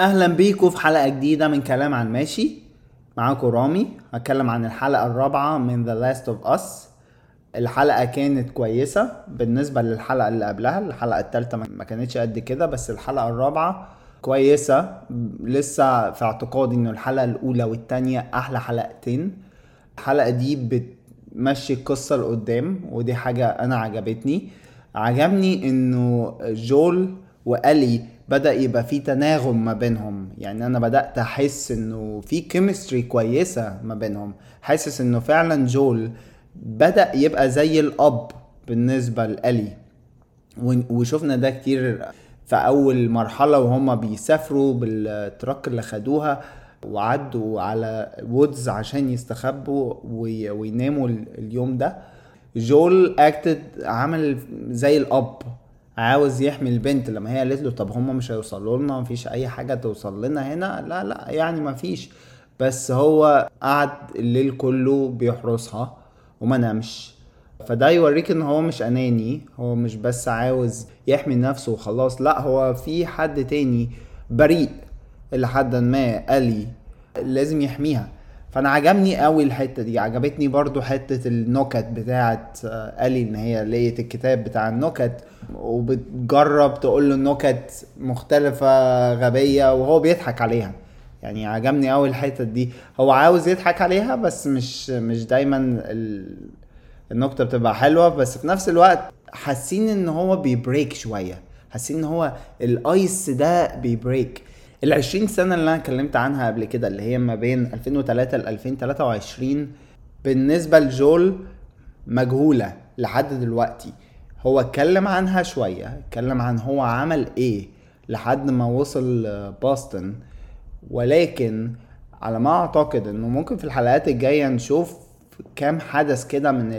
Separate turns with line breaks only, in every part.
أهلا بيكم في حلقة جديدة من كلام عن ماشي. معاكم رامي. هتكلم عن الحلقة الرابعة من The Last of Us. الحلقة كانت كويسة بالنسبة للحلقة اللي قبلها. الحلقة الثالثه ما كانتش قد كده بس الحلقة الرابعة كويسة. لسه في اعتقادي إنه الحلقة الأولى والثانيه أحلى حلقتين. الحلقة دي بتمشي القصة لقدام ودي حاجة أنا عجبتني. عجبني إنه جول وألي بدأ يبقى في تناغم ما بينهم. يعني أنا بدأت أحس إنه في chemistry كويسة ما بينهم. حاسس إنه فعلا جول بدأ يبقى زي الأب بالنسبة لإلي. وشفنا ده كتير في أول مرحلة وهما بيسافروا بال truck اللي خدوها وعدوا على woods عشان يستخبوا ويناموا اليوم ده. جول اكتد عمل زي الأب. عاوز يحمي البنت لما هي قالت له طب هما مش هيوصلوا لنا مفيش أي حاجة توصل لنا هنا؟ لا لا يعني مفيش. بس هو قعد الليل كله بيحرسها وما نامش. فده يوريك إن هو مش أناني هو مش بس عاوز يحمي نفسه وخلاص لا هو في حد تاني بريء لحد ما الي لازم يحميها. فانا عجبني قوي الحتة دي. عجبتني برضو حتة النكت بتاعت الي إن هي لقيت الكتاب بتاع النكت وبتجرب تقول له نكت مختلفة غبية وهو بيضحك عليها. يعني عجبني قوي الحتة دي. هو عاوز يضحك عليها بس مش مش دايما ال... النكتة بتبقى حلوة. بس في نفس الوقت حاسين إن هو بي break شوية. حاسين إن هو ال ice ده بي break. ال 20 سنة اللي أنا اتكلمت عنها قبل كده اللي هي ما بين 2003 ل 2023 بالنسبة لجول مجهولة لحد دلوقتي. هو اتكلم عنها شوية اتكلم عن هو عمل إيه لحد ما وصل بوسطن. ولكن على ما أعتقد إنه ممكن في الحلقات الجاية نشوف كام حدث كده من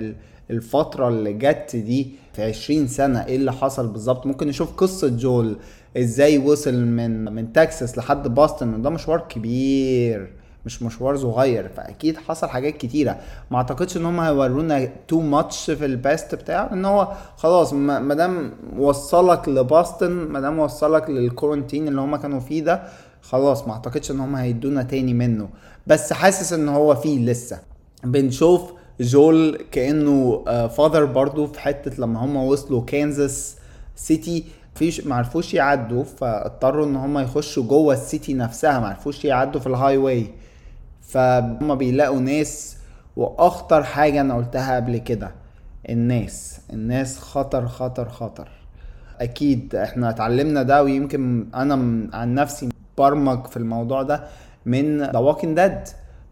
الفترة اللي جت دي في عشرين سنة إيه اللي حصل بالظبط؟ ممكن نشوف قصة جول إزاي وصل من من تكساس لحد Boston ده مشوار كبير مش مشوار صغير. فأكيد حصل حاجات كتيرة. ما أعتقدش إن هم هيورونا too much في ال past بتاعه إن هو خلاص ما دام وصلك ل Boston ما دام وصلك لل quarantine اللي هم كانوا فيه ده خلاص ما أعتقدش إن هم هيدونا تاني منه. بس حاسس إن هو فيه لسه. بنشوف جول كأنه father برضو في حتة لما هم وصلوا كانزاس سيتي فيش معرفوش يعدوا فاضطروا إن هم يخشوا جوه ال city نفسها معرفوش يعدوا في ال highway فهم بيلاقوا ناس وأخطر حاجة أنا قلتها قبل كده الناس. الناس خطر خطر خطر. أكيد إحنا اتعلمنا ده ويمكن أنا عن نفسي برمج في الموضوع ده من The Walking Dead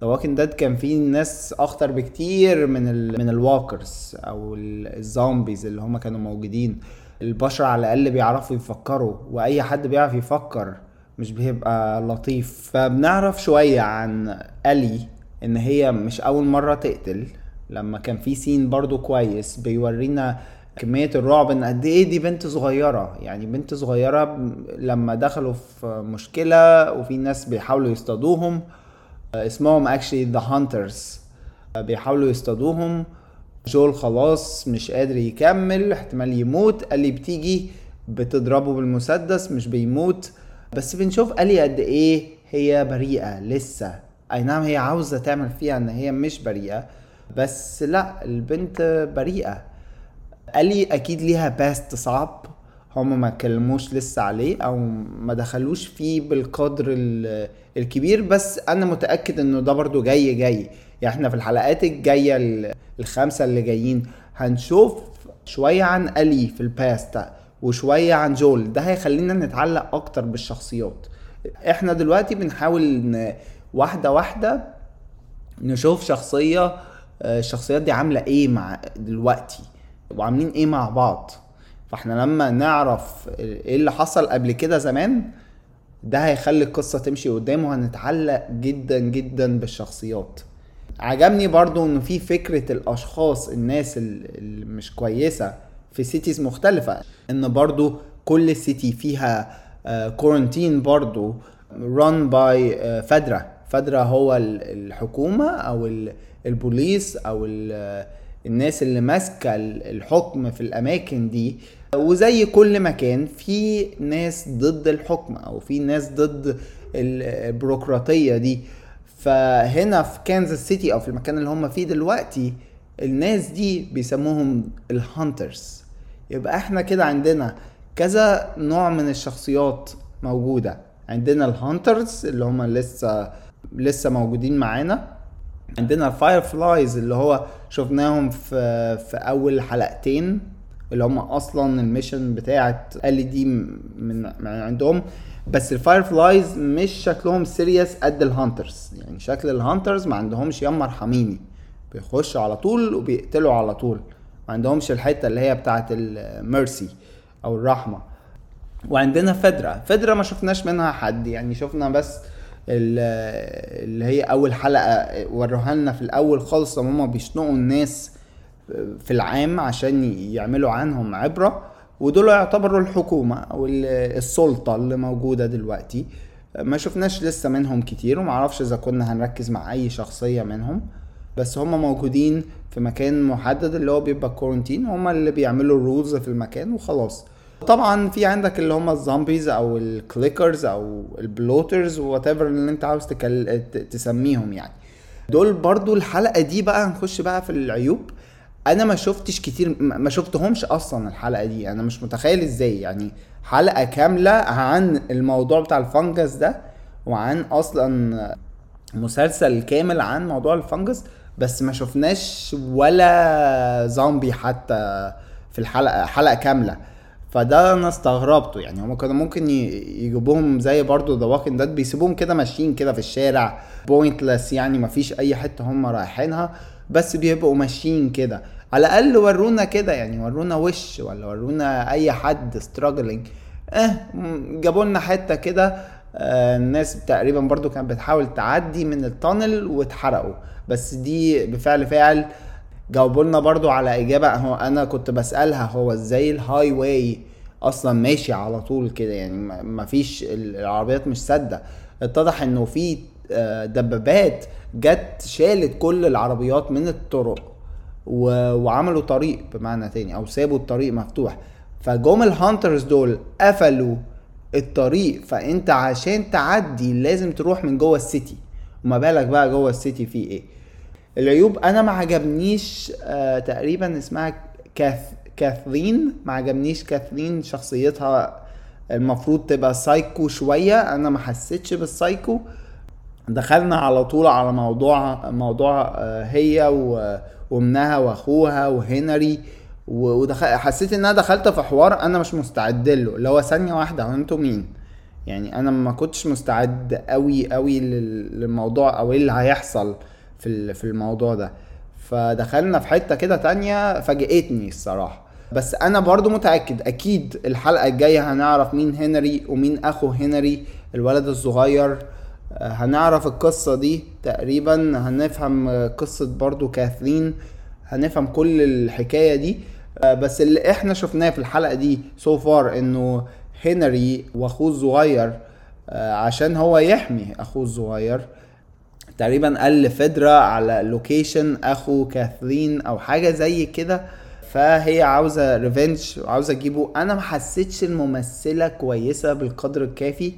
The Walking Dead كان فيه ناس أخطر بكتير من ال من ال walkers أو ال zombies اللي هم كانوا موجودين. البشر على الأقل بيعرفوا يفكروا وأي حد بيعرف يفكر مش بيبقى لطيف. فبنعرف شوية عن الي إن هي مش أول مرة تقتل. لما كان في scene برضو كويس بيورينا كمية الرعب إن قد إيه دي بنت صغيرة. يعني بنت صغيرة لما دخلوا في مشكلة وفي ناس بيحاولوا يصطادوهم اسمهم actually the hunters بيحاولوا يصطادوهم. جول خلاص مش قادر يكمل احتمال يموت. قال بتيجي بتضربه بالمسدس مش بيموت. بس بنشوف الي قد إيه هي بريئة لسه. أي نعم هي عاوزة تعمل فيها إن هي مش بريئة بس لا البنت بريئة. الي أكيد ليها باست صعب. هم ما كلموش لسه عليه أو ما دخلوش فيه بالقدر الكبير بس أنا متأكد انه ده برضو جاي جاي. يعني إحنا في الحلقات الجاية الخمسة اللي جايين هنشوف شوية عن ألي في الباست وشوية عن جول. ده هيخلينا نتعلق أكتر بالشخصيات. إحنا دلوقتي بنحاول واحدة واحدة نشوف شخصية الشخصيات دي عاملة إيه مع دلوقتي؟ وعاملين إيه مع بعض؟ فاحنا لما نعرف إيه اللي حصل قبل كده زمان ده هيخلي القصة تمشي قدام وهنتعلق جدا جدا بالشخصيات. عجبني برضو انه في فكرة الأشخاص الناس اللي مش كويسة في cities مختلفة. إن برضو كل city فيها quarantine برضو run by FEDRA FEDRA هو الحكومة أو البوليس أو الناس اللي ماسكة الحكم في الأماكن دي. وزي كل مكان في ناس ضد الحكم أو في ناس ضد البيروقراطية دي. فهنا في كانزاس سيتي أو في المكان اللي هم فيه دلوقتي الناس دي بيسموهم ال hunters يبقى إحنا كده عندنا كذا نوع من الشخصيات موجودة. عندنا ال hunters اللي هم لسه لسه موجودين معانا. عندنا ال Fireflies اللي هو شفناهم في في أول حلقتين. اللي هم أصلا ال mission بتاعت ال دي من من عندهم. بس ال Fireflies مش شكلهم serious قد ال hunters. يعني شكل ال hunters ما عندهمش يما ارحميني بيخشوا على طول وبيقتلوا على طول. ما عندهمش الحتة اللي هي بتاعت ال mercy أو الرحمة. وعندنا FEDRA FEDRA ما شفناش منها حد. يعني شفنا بس اللي هي أول حلقة. وروها لنا في الأول خالص هم بيشنقوا الناس في العام عشان يعملوا عنهم عبرة ودول يعتبروا الحكومة أو السلطه اللي موجودة دلوقتي. ما شفناش لسه منهم كتير ومعرفش إذا كنا هنركز مع أي شخصية منهم. بس هم موجودين في مكان محدد اللي هو بيبقى quarantine هم اللي بيعملوا ال rules في المكان وخلاص. طبعا في عندك اللي هم ال zombies أو ال clickers أو ال bloaters وات اللي أنت عاوز تكل... تسميهم يعني. دول برضو الحلقة دي بقى هنخش بقى في العيوب. أنا ما شفتش كتير ما شفتهمش أصلا الحلقة دي. أنا مش متخيل إزاي. يعني حلقة كاملة عن الموضوع بتاع الفنجس ده وعن أصلا مسلسل كامل عن موضوع الفنجس بس ما شفناش ولا زومبي حتى في الحلقة حلقة كاملة. فده أنا استغربته. يعني هم كانوا ممكن يجيبوهم زي برضو ذا واكن ديد بيسيبوهم كده ماشيين كده في الشارع pointless يعني مفيش أي حتة هم رايحينها بس بيبقوا ماشيين كده. على الأقل ورونا كده يعني ورونا وش ولا ورونا أي حد struggling آه جابوا لنا حتة كده آه الناس تقريبا برضو كانت بتحاول تعدي من ال tunnel واتحرقوا. بس دي بفعل فاعل جاوبوا لنا برضو على إجابة هو أنا كنت بسألها هو إزاي ال highway أصلا ماشي على طول كده؟ يعني ما فيش العربيات مش سادة. اتضح إنه في آه، دبابات جت شالت كل العربيات من الطرق. وعملوا طريق بمعنى تاني أو سابوا الطريق مفتوح. فجم ال hunters دول قفلوا الطريق فأنت عشان تعدي لازم تروح من جوه ال city وما بالك بقى جوه ال city في إيه. العيوب أنا ما عجبنيش آه تقريبا اسمها كاث كاثلين ما عجبنيش كاثلين شخصيتها. المفروض تبقى سايكو شوية. أنا ما حسيتش بالسايكو دخلنا على طول على موضوع موضوع آه هي وامنها وأخوها وهنري ودخل حسيت إن أنا دخلت في حوار أنا مش مستعد له اللي هو ثانية واحدة هو أنتوا مين؟ يعني أنا ما كنتش مستعد قوي قوي للموضوع أو إيه اللي هيحصل في في الموضوع ده. فدخلنا في حتة كده تانية فاجئتني الصراحة. بس أنا برضو متأكد أكيد الحلقة الجاية هنعرف مين هنري ومين أخو هنري الولد الصغير هنعرف القصة دي تقريبا هنفهم قصة برضو كاثلين هنفهم كل الحكاية دي. آه، بس اللي إحنا شفناه في الحلقة دي سو so فار انه هنري واخوه الصغير آه، عشان هو يحمي اخوه الصغير. تقريبا قال ل FEDRA على location اخو كاثلين أو حاجة زي كده. فهي عاوزة revenge وعاوزه تجيبه. أنا ما حسيتش الممثلة كويسة بالقدر الكافي.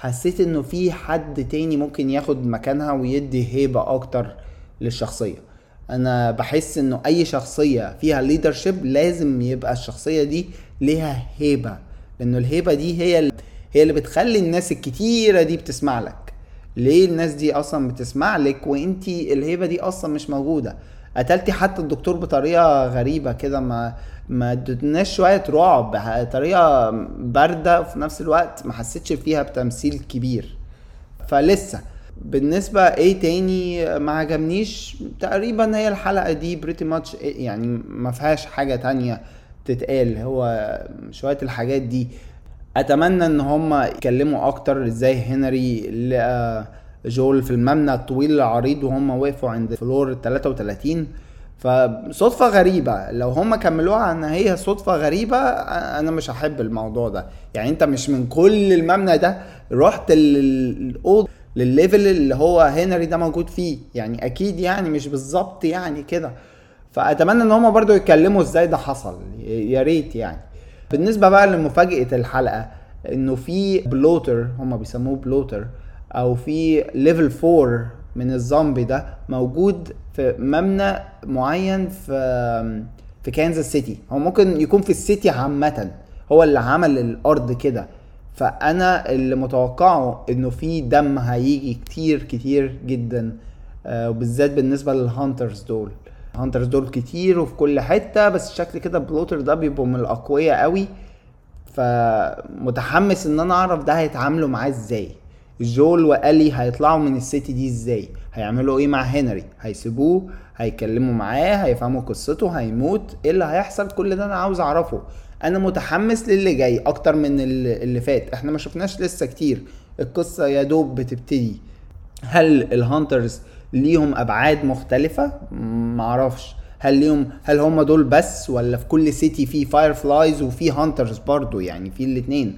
حسيت إنه في حد تاني ممكن ياخد مكانها ويدي هيبة أكتر للشخصية. أنا بحس إنه أي شخصية فيها leadership لازم يبقى الشخصية دي ليها هيبة لأنه الهيبة دي هي هي اللي بتخلي الناس الكتيرة دي بتسمع لك. ليه الناس دي أصلا بتسمع لك وانت الهيبة دي أصلا مش موجودة؟ قتلتي حتى الدكتور بطريقة غريبة كده ما ما ادتناش شوية رعب طريقة باردة وفي نفس الوقت ما حسيتش فيها بتمثيل كبير. فلسه بالنسبة إيه تاني ما عجبنيش تقريبا هي الحلقة دي بريتي ماتش يعني ما فيهاش حاجة تانية تتقال هو شوية الحاجات دي. أتمنى إن هم يتكلموا أكتر إزاي هنري لقى جول في المبنى الطويل العريض وهم وقفوا عند floor 33 فصدفة غريبة. لو هم كملوها إن هي صدفة غريبة أنا مش هحب الموضوع ده. يعني أنت مش من كل المبنى ده رحت الاوض للل level اللي هو هنري ده موجود فيه. يعني أكيد يعني مش بالظبط يعني كده. فأتمنى إن هم برضو يتكلموا إزاي ده حصل. يا ريت يعني. بالنسبة بقى لمفاجأة الحلقة إنه في bloater هم بيسموه bloater أو في level 4 من الزومبي ده موجود في مبنى معين في في كانزاس سيتي هو ممكن يكون في ال city عامة. هو اللي عمل الأرض كده. فأنا اللي متوقعه إنه في دم هيجي كتير كتير جدا آه، وبالذات بالنسبة لل hunters دول. ال hunters دول كتير وفي كل حتة بس شكل كده bloater ده بيبقوا من الأقوياء قوي فمتحمس إن أنا أعرف ده هيتعاملوا معاه إزاي. جول والي هيطلعوا من ال city دي إزاي؟ هيعملوا إيه مع هنري؟ هيسيبوه؟ هيكلموا معاه؟ هيفهموا قصته؟ هيموت؟ إيه اللي هيحصل؟ كل ده أنا عاوز اعرفه. أنا متحمس للي جاي أكتر من اللي فات. إحنا ما شفناش لسه كتير. القصة يا دوب بتبتدي. هل ال hunters ليهم أبعاد مختلفة؟ معرفش هل ليهم هل هم دول بس ولا في كل city في Fireflies وفي hunters برضو؟ يعني في الاتنين.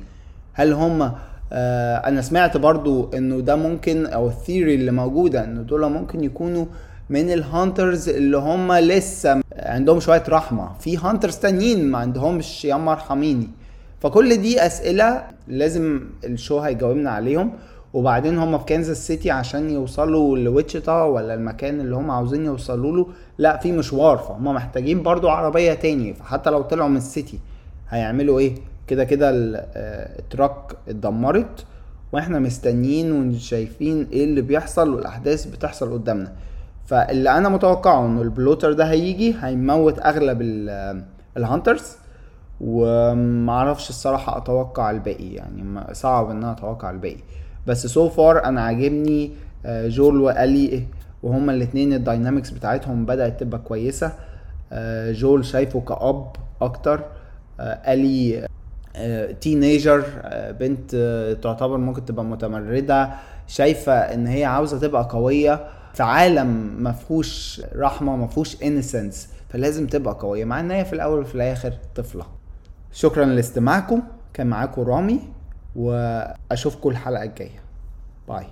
هل هم أنا سمعت برضو إنه ده ممكن أو ال theory اللي موجودة إنه دول ممكن يكونوا من ال hunters اللي هم لسه عندهم شوية رحمة. في hunters تانيين ما عندهمش يما ارحميني فكل دي أسئلة لازم ال show هيجاوبنا عليهم. وبعدين هم في كانزاس سيتي عشان يوصلوا لويتشيتا ولا المكان اللي هم عاوزين يوصلوا له. لا في مشوار فهم محتاجين برضو عربية تاني فحتى لو طلعوا من ال city هيعملوا إيه؟ كده كده ال truck اتدمرت وإحنا مستنيين وشايفين إيه اللي بيحصل والأحداث بتحصل قدامنا. فاللي أنا متوقعه إنه ال bloater ده هيجي هيموت أغلب ال hunters ومعرفش الصراحة أتوقع الباقي يعني صعب إن أنا أتوقع الباقي. بس so far أنا عاجبني آه، جول وألي وهما الاتنين ال dynamics بتاعتهم بدأت تبقى كويسة. آه، جول شايفه كأب أكتر. آه، ألي teenager بنت تعتبر ممكن تبقى متمردة شايفة ان هي عاوزة تبقى قوية في عالم ما فيهوش رحمه ما فيهوش innocence فلازم تبقى قويه مع ان هي في الأول وفي الآخر طفله. شكرا لاستماعكم. كان معاكم رامي واشوفكم الحلقة الجاية. باي.